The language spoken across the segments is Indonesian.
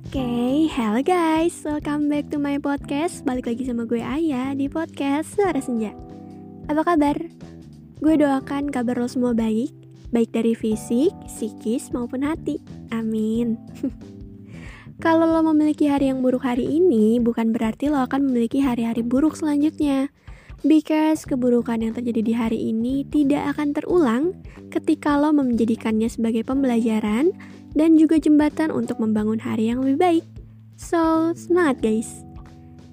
Okay, hello guys, welcome back to my podcast. Balik lagi sama gue Ayah di podcast Suara Senja. Apa kabar? Gue doakan kabar lo semua baik. Baik dari fisik, psikis, maupun hati. Amin. Kalau lo memiliki hari yang buruk hari ini Bukan berarti lo akan memiliki hari-hari buruk selanjutnya. Because keburukan yang terjadi di hari ini tidak akan terulang ketika lo menjadikannya sebagai pembelajaran dan juga jembatan untuk membangun hari yang lebih baik. So, semangat guys!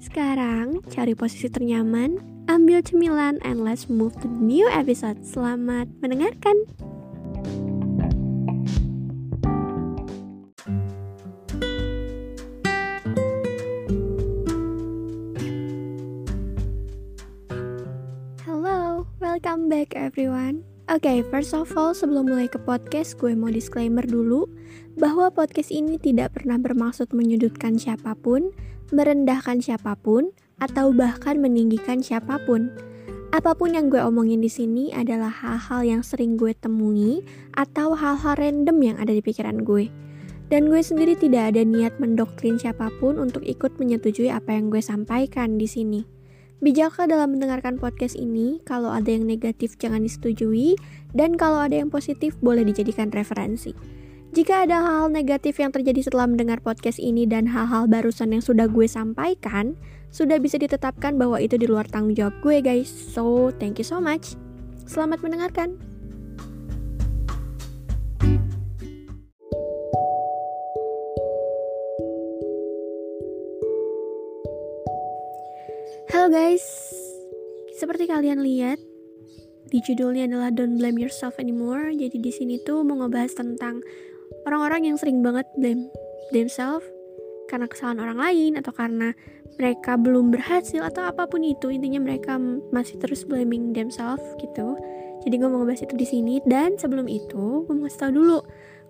Sekarang, cari posisi ternyaman, ambil cemilan, and let's move to the new episode. Selamat mendengarkan! Hello, welcome back everyone. Oke, okay, first of all, sebelum mulai ke podcast, gue mau disclaimer dulu bahwa podcast ini tidak pernah bermaksud menyudutkan siapa pun, merendahkan siapa pun, atau bahkan meninggikan siapa pun. Apa pun yang gue omongin di sini adalah hal-hal yang sering gue temui atau hal-hal random yang ada di pikiran gue. Dan gue sendiri tidak ada niat mendoktrin siapa pun untuk ikut menyetujui apa yang gue sampaikan di sini. Bijaklah dalam mendengarkan podcast ini, kalau ada yang negatif jangan disetujui, dan kalau ada yang positif boleh dijadikan referensi. Jika ada hal-hal negatif yang terjadi setelah mendengar podcast ini dan hal-hal barusan yang sudah gue sampaikan, sudah bisa ditetapkan bahwa itu di luar tanggung jawab gue guys. So, thank you so much. Selamat mendengarkan. Halo guys, seperti kalian lihat di judulnya adalah Don't Blame Yourself Anymore. Jadi di sini tuh mau ngebahas tentang orang-orang yang sering banget blame themselves karena kesalahan orang lain atau karena mereka belum berhasil atau apa pun itu. Intinya mereka masih terus blaming themselves gitu. Jadi gue mau ngebahas itu di sini. Dan sebelum itu gue mau ngasih tau dulu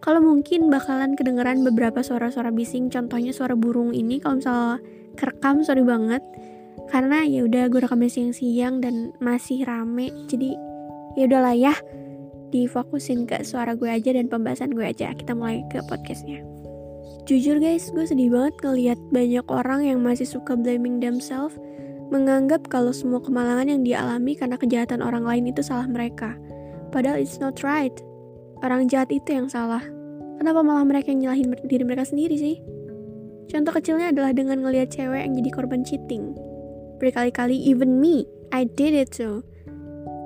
kalau mungkin bakalan kedengeran beberapa suara-suara bising contohnya suara burung ini. Kalau misalnya kerekam sorry banget karena ya udah gue rekamnya siang-siang dan masih rame. Jadi ya udahlah ya. Difokusin ke suara gue aja dan pembahasan gue aja. Kita mulai ke podcastnya. Jujur guys gue sedih banget ngeliat banyak orang yang masih suka blaming themselves menganggap kalau semua kemalangan yang dialami karena kejahatan orang lain itu salah mereka. Padahal it's not right. Orang jahat itu yang salah. Kenapa malah mereka yang nyalahin diri mereka sendiri sih? Contoh kecilnya adalah dengan ngelihat cewek yang jadi korban cheating berkali-kali even me I did it too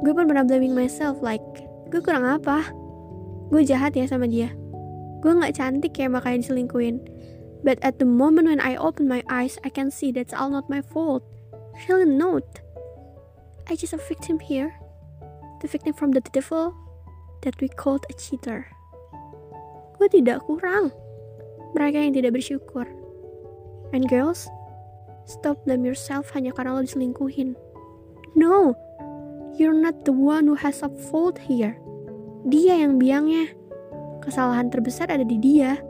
gue pun pernah blaming myself like gue kurang apa? Gue jahat ya sama dia. Gue nggak cantik ya makanya diselingkuin but at the moment when I open my eyes I can see that's all not my fault. Really not I just a victim here. The victim from the devil that we called a cheater. Gue tidak kurang. Mereka yang tidak bersyukur. And girls Stop blame yourself hanya karena lo diselingkuhin. No, you're not the one who has a fault here. Dia yang biangnya. Kesalahan terbesar ada di dia.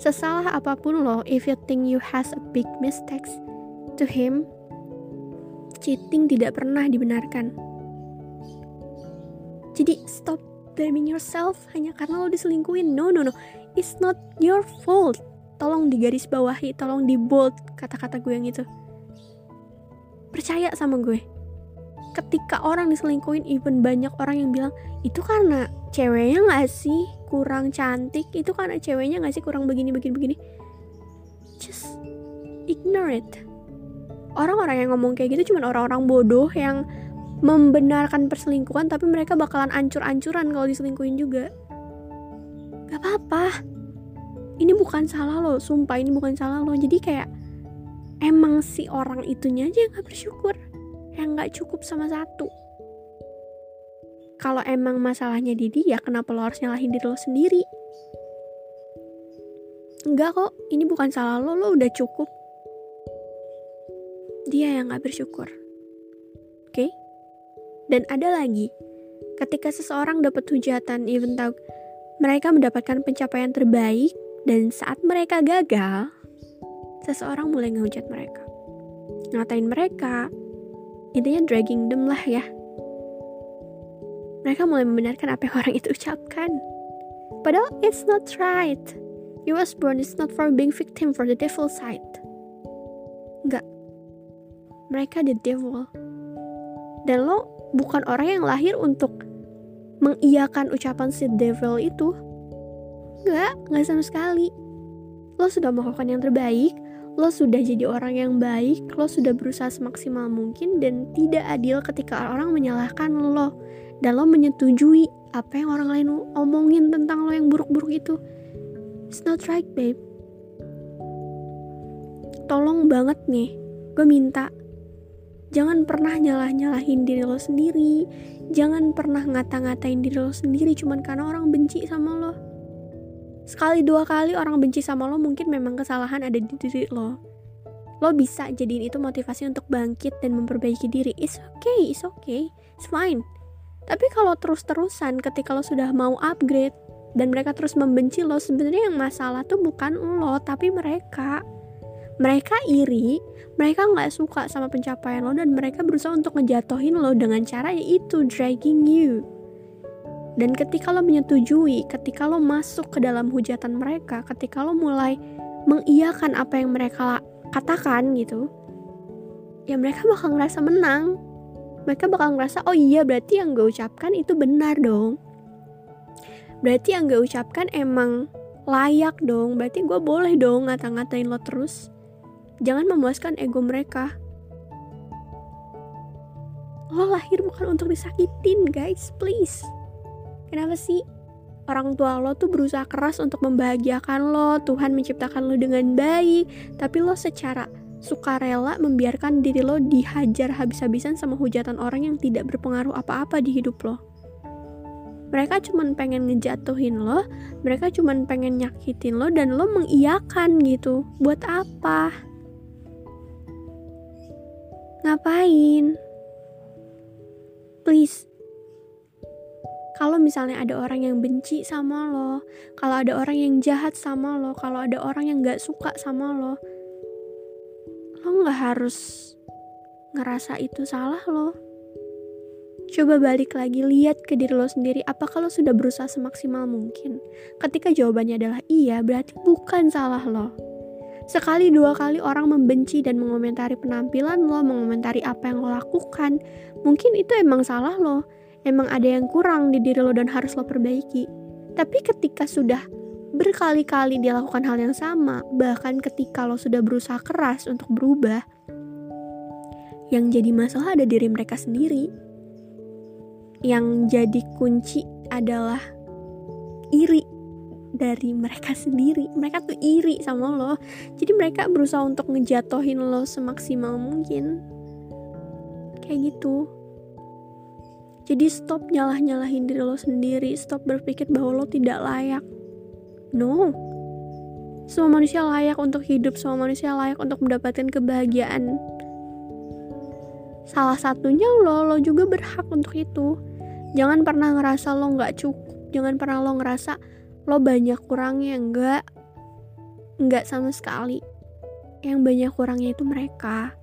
Sesalah apa pun lo, if you think you has a big mistakes, to him, cheating tidak pernah dibenarkan. Jadi stop blaming yourself hanya karena lo diselingkuhin. No, no, no. It's not your fault tolong digaris bawahi tolong di bold kata-kata gue yang itu. Percaya sama gue. Ketika orang diselingkuhin even banyak orang yang bilang itu karena ceweknya gak sih kurang cantik? Itu karena ceweknya gak sih kurang begini begini begini? Just ignore it. Orang-orang yang ngomong kayak gitu cuma orang-orang bodoh yang membenarkan perselingkuhan tapi mereka bakalan ancur-ancuran kalau diselingkuhin juga. Gak apa-apa ini bukan salah lo sumpah ini bukan salah lo. Jadi kayak emang si orang itunya aja yang gak bersyukur yang gak cukup sama satu. Kalau emang masalahnya di dia kenapa lo harus nyalahin diri lo sendiri? Enggak kok ini bukan salah lo lo udah cukup. Dia yang gak bersyukur. Oke? Okay? dan ada lagi ketika seseorang dapat hujatan even tahu mereka mendapatkan pencapaian terbaik dan saat mereka gagal, seseorang mulai ngehujat mereka. Ngatain mereka, intinya dragging them lah ya. Mereka mulai membenarkan apa yang orang itu ucapkan. Padahal it's not right. You was born is not for being victim for the devil side. Enggak. Mereka the devil. Dan lo bukan orang yang lahir untuk mengiyakan ucapan si devil itu. Enggak, enggak sama sekali. Lo sudah melakukan yang terbaik, lo sudah jadi orang yang baik, lo sudah berusaha semaksimal mungkin dan tidak adil ketika orang menyalahkan lo dan lo menyetujui apa yang orang lain omongin tentang lo yang buruk-buruk itu. It's not right, babe. Tolong banget nih, gue minta jangan pernah nyalah-nyalahin diri lo sendiri, jangan pernah ngata-ngatain diri lo sendiri cuman karena orang benci sama lo. Sekali dua kali orang benci sama lo mungkin memang kesalahan ada di diri lo. Lo bisa jadiin itu motivasi untuk bangkit dan memperbaiki diri. It's okay, it's okay, it's fine. Tapi kalau terus-terusan ketika lo sudah mau upgrade, dan mereka terus membenci lo sebenarnya yang masalah tuh bukan lo tapi mereka mereka iri mereka nggak suka sama pencapaian lo dan mereka berusaha untuk ngejatohin lo dengan cara yaitu dragging you dan ketika lo menyetujui ketika lo masuk ke dalam hujatan mereka ketika lo mulai mengiyakan apa yang mereka katakan gitu ya mereka bakal ngerasa menang. Mereka bakal ngerasa oh iya berarti yang gue ucapkan itu benar dong. Berarti yang gue ucapkan emang layak dong. Berarti gue boleh dong ngata-ngatain lo terus. Jangan memuaskan ego mereka. Lo lahir bukan untuk disakitin guys. Please kenapa sih orang tua lo tuh berusaha keras untuk membahagiakan lo? Tuhan menciptakan lo dengan baik tapi lo secara sukarela membiarkan diri lo dihajar habis-habisan sama hujatan orang yang tidak berpengaruh apa-apa di hidup lo. Mereka cuman pengen ngejatuhin lo mereka cuman pengen nyakitin lo dan lo mengiyakan gitu. Buat apa? Ngapain? Please kalau misalnya ada orang yang benci sama lo kalau ada orang yang jahat sama lo kalau ada orang yang gak suka sama lo lo gak harus ngerasa itu salah lo Coba balik lagi, lihat ke diri lo sendiri, apakah lo sudah berusaha semaksimal mungkin? Ketika jawabannya adalah iya, berarti bukan salah lo. Sekali dua kali orang membenci dan mengomentari penampilan lo, mengomentari apa yang lo lakukan, mungkin itu emang salah lo. Emang ada yang kurang di diri lo dan harus lo perbaiki. Tapi ketika sudah berkali-kali dia lakukan hal yang sama, bahkan ketika lo sudah berusaha keras untuk berubah, yang jadi masalah ada diri mereka sendiri. Yang jadi kunci adalah iri dari mereka sendiri. Mereka tuh iri sama lo. Jadi mereka berusaha untuk ngejatohin lo semaksimal mungkin. Kayak gitu jadi stop nyalah-nyalahin diri lo sendiri stop berpikir bahwa lo tidak layak. No. Semua manusia layak untuk hidup semua manusia layak untuk mendapatkan kebahagiaan. Salah satunya lo lo juga berhak untuk itu. Jangan pernah ngerasa lo nggak cukup jangan pernah lo ngerasa lo banyak kurangnya enggak enggak sama sekali. Yang banyak kurangnya itu mereka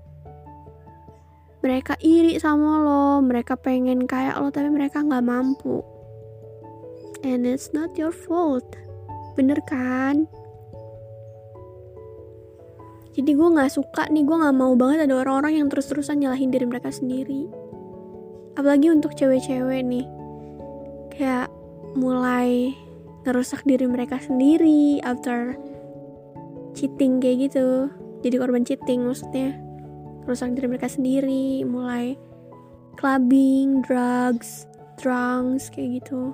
mereka iri sama lo mereka pengen kayak lo tapi mereka nggak mampu. And it's not your fault. Bener kan? Jadi gue nggak suka nih gue nggak mau banget ada orang-orang yang terus-terusan nyalahin diri mereka sendiri. Apalagi untuk cewek-cewek nih. Kayak mulai ngerusak diri mereka sendiri after cheating kayak gitu. Jadi korban cheating maksudnya rusak diri mereka sendiri mulai clubbing drugs drunks kayak gitu.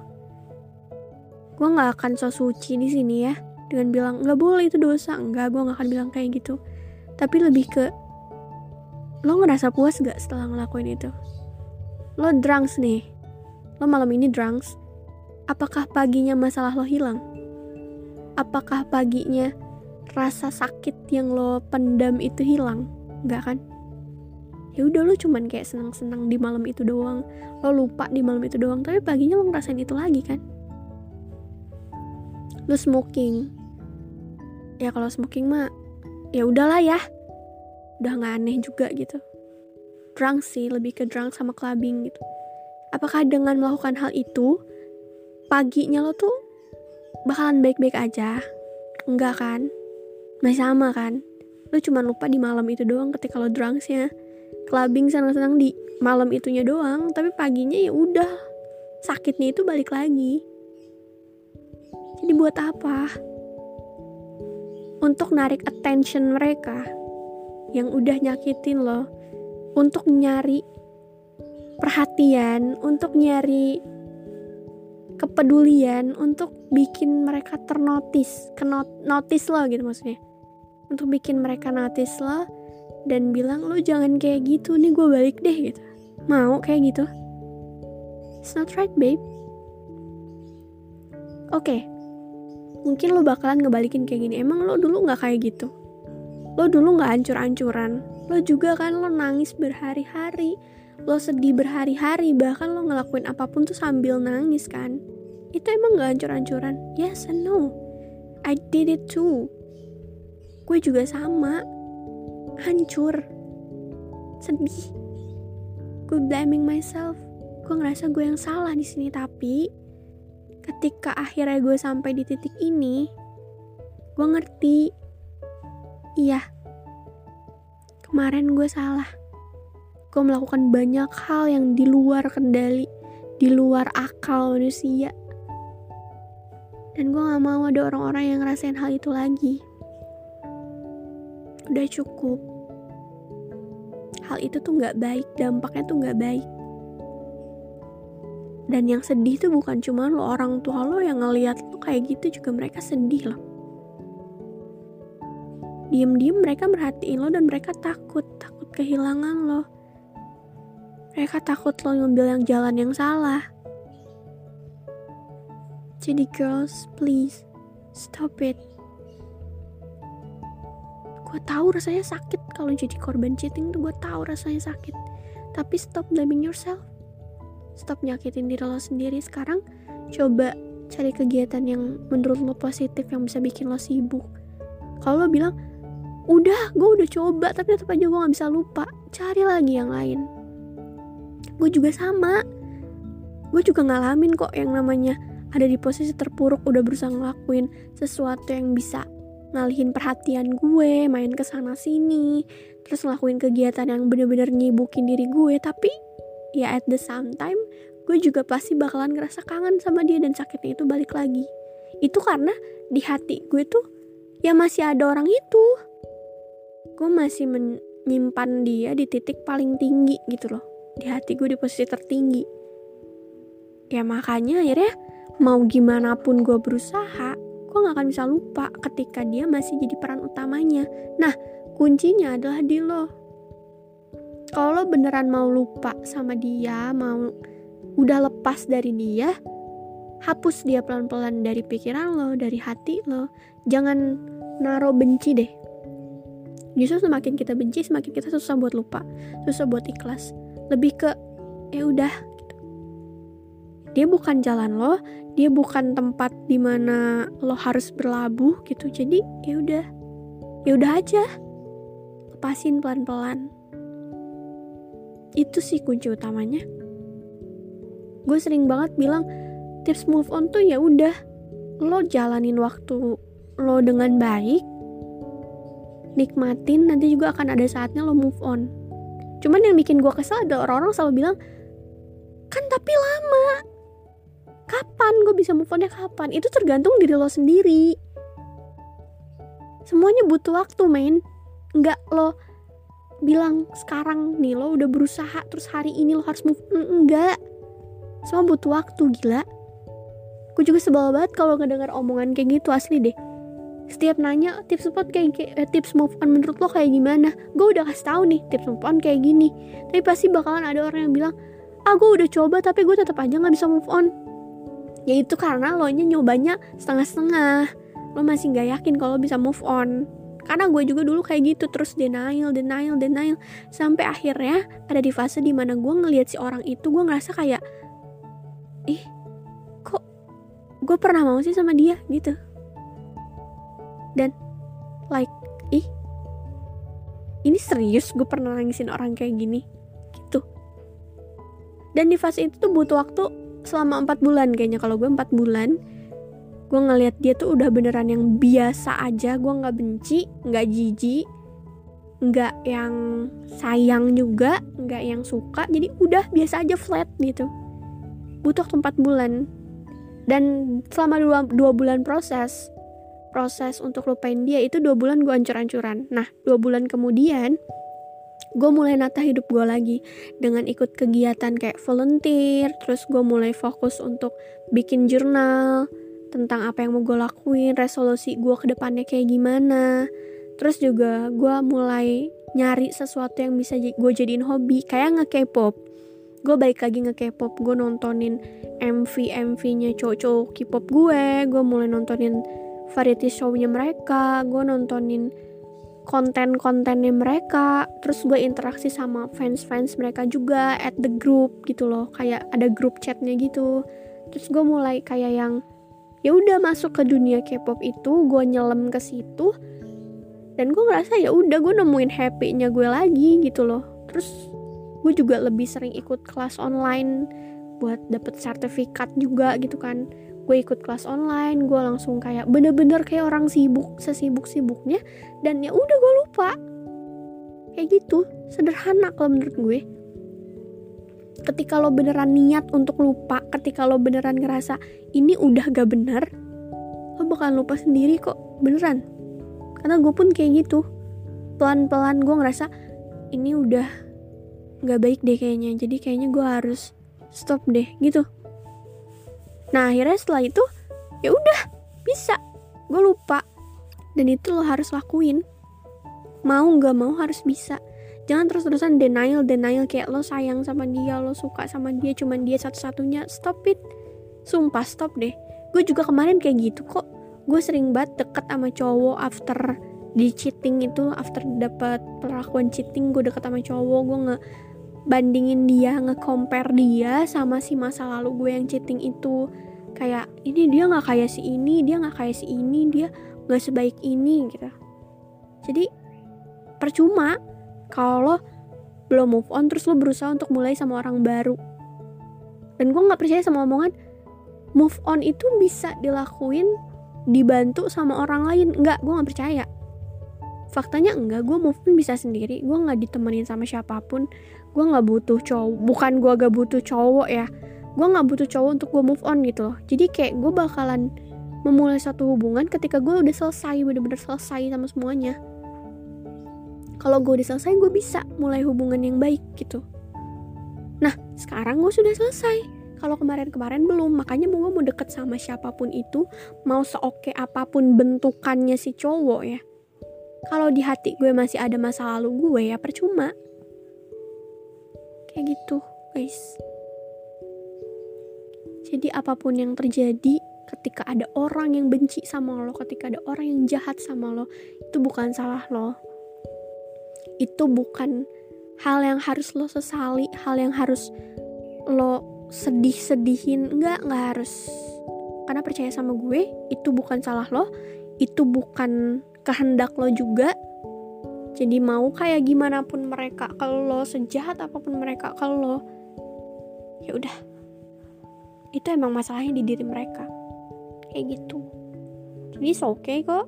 Gue nggak akan so suci di sini ya dengan bilang nggak boleh itu dosa. Enggak gue nggak akan bilang kayak gitu. Tapi lebih ke lo ngerasa puas gak setelah ngelakuin itu? Lo drunks nih lo malam ini drunks apakah paginya masalah lo hilang? Apakah paginya rasa sakit yang lo pendam itu hilang? Enggak kan ya udah lo cuman kayak senang-senang di malam itu doang. Lo lupa di malam itu doang tapi paginya lo ngerasain itu lagi kan? Lo smoking. Ya kalau smoking mah ya udahlah ya. Udah nggak aneh juga gitu. Drunk sih lebih ke drunk sama clubbing gitu. Apakah dengan melakukan hal itu paginya lo tuh bakalan baik-baik aja? Enggak kan? Masih sama kan? Lo cuma lupa di malam itu doang ketika lo drunksnya clubbing senang-senang di malam itunya doang tapi paginya ya udah sakitnya itu balik lagi jadi buat apa untuk narik attention mereka yang udah nyakitin lo untuk nyari perhatian untuk nyari kepedulian untuk bikin mereka ternotis, kenot notice lo gitu maksudnya. Untuk bikin mereka notice lo dan bilang lo jangan kayak gitu nih gue balik deh gitu. Mau kayak gitu? It's not right babe. Oke, okay. mungkin lo bakalan ngebalikin kayak gini. Emang lo dulu nggak kayak gitu? Lo dulu nggak ancur-ancuran? Lo juga kan lo nangis berhari-hari lo sedih berhari-hari bahkan lo ngelakuin apa pun tuh sambil nangis kan itu emang gak hancur-hancuran yes and no I did it too gue juga sama hancur. Sedih. Gue blaming myself. Gue ngerasa gue yang salah di sini tapi ketika akhirnya gue sampai di titik ini gue ngerti. Iya. Kemarin gue salah. Gue melakukan banyak hal yang di luar kendali, di luar akal manusia. Dan gue gak mau ada orang-orang yang ngerasain hal itu lagi. Udah cukup. Hal itu tuh gak baik, dampaknya tuh gak baik. Dan yang sedih tuh bukan cuma lo orang tua lo yang ngeliat lo kayak gitu juga mereka sedih loh. Diem-diem mereka merhatiin lo dan mereka takut, takut kehilangan lo mereka takut lo ngambil yang jalan yang salah. Jadi girls, please stop it. Gue tahu rasanya sakit kalau jadi korban cheating tuh gue tahu rasanya sakit. Tapi stop blaming yourself. Stop nyakitin diri lo sendiri sekarang. Coba cari kegiatan yang menurut lo positif yang bisa bikin lo sibuk. Kalau lo bilang, udah gue udah coba tapi tetap aja gue gak bisa lupa. Cari lagi yang lain gue juga sama gue juga ngalamin kok yang namanya ada di posisi terpuruk udah berusaha ngelakuin sesuatu yang bisa ngalihin perhatian gue main ke sana sini terus ngelakuin kegiatan yang bener-bener nyibukin diri gue. Tapi ya at the same time gue juga pasti bakalan ngerasa kangen sama dia dan sakitnya itu balik lagi. Itu karena di hati gue tuh ya masih ada orang itu. Gue masih menyimpan dia di titik paling tinggi gitu loh. Di hati gue di posisi tertinggi. Ya makanya akhirnya mau gimana pun gue berusaha gue gak akan bisa lupa ketika dia masih jadi peran utamanya. Nah kuncinya adalah di lo. Kalau lo beneran mau lupa sama dia mau udah lepas dari dia hapus dia pelan-pelan dari pikiran lo dari hati lo. Jangan naro benci deh. Justru semakin kita benci semakin kita susah buat lupa susah buat ikhlas. Lebih ke ya udah. Dia bukan jalan lo dia bukan tempat di mana lo harus berlabuh gitu. Jadi ya udah. Ya udah aja. Lepasin pelan pelan itu sih kunci utamanya. Gue sering banget bilang tips move on tuh ya udah. Lo jalanin waktu lo dengan baik nikmatin nanti juga akan ada saatnya lo move on. Cuman yang bikin gue kesel adalah orang-orang selalu bilang kan tapi lama kapan? Gue bisa move onnya kapan? Itu tergantung diri lo sendiri. Semuanya butuh waktu main nggak lo bilang sekarang nih lo udah berusaha terus hari ini lo harus move on. Enggak semua butuh waktu gila. Gue juga sebel banget kalau ngedengar omongan kayak gitu asli deh. Setiap nanya tips support kayak, kayak eh, tips move on menurut lo kayak gimana? Gue udah kasih tahu nih tips move on kayak gini. Tapi pasti bakalan ada orang yang bilang ah gue udah coba tapi gue tetap aja nggak bisa move on ya itu karena lo nya nyobanya setengah-setengah. Lo masih nggak yakin kalau bisa move on. Karena gue juga dulu kayak gitu terus denial denial denial. Sampai akhirnya ada di fase di mana gue ngelihat si orang itu gue ngerasa kayak ih kok gue pernah mau sih sama dia? Gitu. Dan like ih ini serius gue pernah nangisin orang kayak gini? Gitu. Dan di fase itu tuh butuh waktu selama empat bulan kayaknya kalau gue empat bulan gue ngeliat dia tuh udah beneran yang biasa aja. Gue nggak benci nggak jijik nggak yang sayang juga nggak yang suka. Jadi udah biasa aja flat gitu. Butuh 4 bulan. Dan selama dua, dua bulan proses proses untuk lupain dia itu dua bulan gue ancur-ancuran nah dua bulan kemudian gue mulai nata hidup gue lagi dengan ikut kegiatan kayak volunteer terus gue mulai fokus untuk bikin jurnal tentang apa yang mau gue lakuin resolusi gue ke depannya kayak gimana. Terus juga gue mulai nyari sesuatu yang bisa gue jadiin hobi kayak nge-K-pop. Gue balik lagi nge-K-pop gue nontonin MV MV nya cowok-cowok K-pop gue gue mulai nontonin variety show-nya mereka gue nontonin konten-kontennya mereka terus gue interaksi sama fans-fans mereka juga at the group gitu loh kayak ada grup chatnya gitu. Terus gue mulai kayak yang ya udah masuk ke dunia K-pop itu gue nyelam ke situ dan gue ngerasa ya udah gue nemuin happy-nya gue lagi gitu loh. Terus gue juga lebih sering ikut kelas online buat dapet sertifikat juga gitu kan gue ikut kelas online gue langsung kayak bener-bener kayak orang sibuk sesibuk sibuknya dan ya udah gue lupa. Kayak gitu sederhana kalau menurut gue. Ketika lo beneran niat untuk lupa ketika lo beneran ngerasa ini udah gak bener lo bakal lupa sendiri kok beneran. Karena gue pun kayak gitu. Pelan-pelan gue ngerasa ini udah gak baik deh kayaknya jadi kayaknya gue harus stop deh gitu nah akhirnya setelah itu ya udah bisa. Gue lupa. Dan itu lo harus lakuin. Mau nggak mau harus bisa. Jangan terus-terusan denial denial. Kayak lo sayang sama dia lo suka sama dia cuman dia satu-satunya. Stop it. Sumpah stop deh. Gue juga kemarin kayak gitu kok. Gue sering banget deket sama cowok after di cheating itu after dapat perlakuan cheating gue deket sama cowok. Gue nge bandingin dia nge-compare dia sama si masa lalu gue yang cheating itu. Kayak ini dia nggak kayak si ini dia nggak kayak si ini dia nggak sebaik ini gitu. Jadi percuma kalau belum move on terus lo berusaha untuk mulai sama orang baru. Dan gue nggak percaya sama omongan move on itu bisa dilakuin dibantu sama orang lain. Nggak gue nggak percaya faktanya enggak gue move on bisa sendiri. Gue nggak ditemenin sama siapa pun. Gue nggak butuh cowok bukan gue gak butuh cowok ya. Gue nggak butuh cowok untuk gue move on gitu loh. Jadi kayak gue bakalan memulai satu hubungan ketika gue udah selesai bener-bener selesai sama semuanya. Kalau gue udah selesai gue bisa mulai hubungan yang baik gitu. Nah sekarang gue sudah selesai. Kalau kemarin-kemarin belum makanya gue mau deket sama siapa pun itu mau seoke apa pun bentukannya si cowok ya kalau di hati gue masih ada masa lalu gue ya percuma. Kayak gitu guys. Jadi apa pun yang terjadi ketika ada orang yang benci sama lo ketika ada orang yang jahat sama lo itu bukan salah lo. Itu bukan hal yang harus lo sesali hal yang harus lo sedih-sedihin. Enggak enggak harus. Karena percaya sama gue itu bukan salah lo. Itu bukan kehendak lo juga. Jadi mau kayak gimana pun mereka kalau lo sejahat apa pun mereka kalau lo ya udah. Itu emang masalahnya di diri mereka. Kayak gitu. Jadi oke okay kok.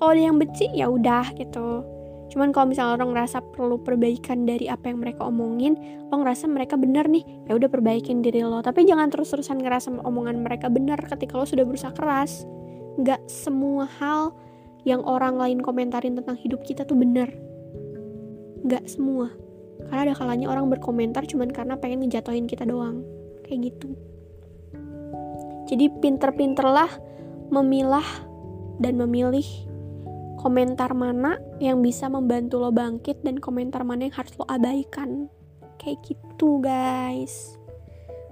Kalau ada yang benci ya udah gitu. Cuman kalau misalnya orang ngerasa perlu perbaikan dari apa yang mereka omongin lo ngerasa mereka bener nih ya udah perbaikin diri lo. Tapi jangan terus-terusan ngerasa omongan mereka bener ketika lo sudah berusaha keras. Nggak semua hal yang orang lain komentarin tentang hidup kita tuh bener. Gak semua. Karena ada kalanya orang berkomentar cuman karena pengen ngejatohin kita doang. Kayak gitu. Jadi pinter-pinterlah memilah dan memilih komentar mana yang bisa membantu lo bangkit dan komentar mana yang harus lo abaikan. Kayak gitu guys.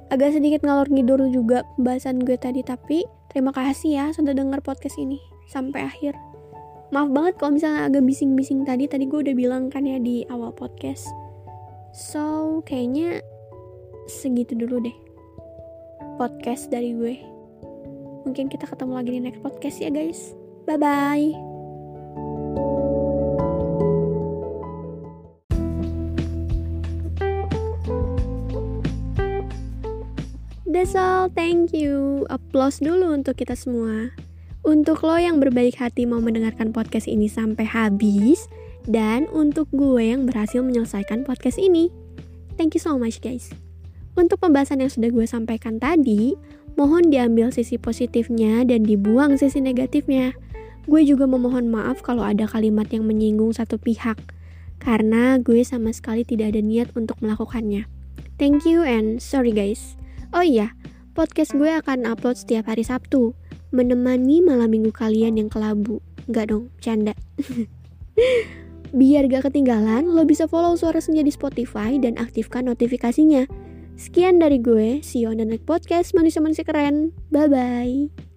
Agak sedikit ngalor ngidur juga pembahasan gue tadi tapi terima kasih ya sudah denger podcast ini sampai akhir maaf banget kalau misalnya agak bising-bising tadi tadi gue udah bilang kan ya di awal podcast so kayaknya segitu dulu deh podcast dari gue mungkin kita ketemu lagi di next podcast ya guys bye bye That's all. Thank you. Applause dulu untuk kita semua. Untuk lo yang berbaik hati mau mendengarkan podcast ini sampai habis, dan untuk gue yang berhasil menyelesaikan podcast ini. Thank you so much guys. Untuk pembahasan yang sudah gue sampaikan tadi, mohon diambil sisi positifnya dan dibuang sisi negatifnya. Gue juga memohon maaf kalau ada kalimat yang menyinggung satu pihak, karena gue sama sekali tidak ada niat untuk melakukannya. Thank you and sorry guys. Oh iya, podcast gue akan upload setiap hari Sabtu menemani malam minggu kalian yang kelabu. Enggak dong, canda. Biar gak ketinggalan, lo bisa follow Suara Senja di Spotify dan aktifkan notifikasinya. Sekian dari gue, see you on the next podcast, manusia-manusia keren. Bye-bye.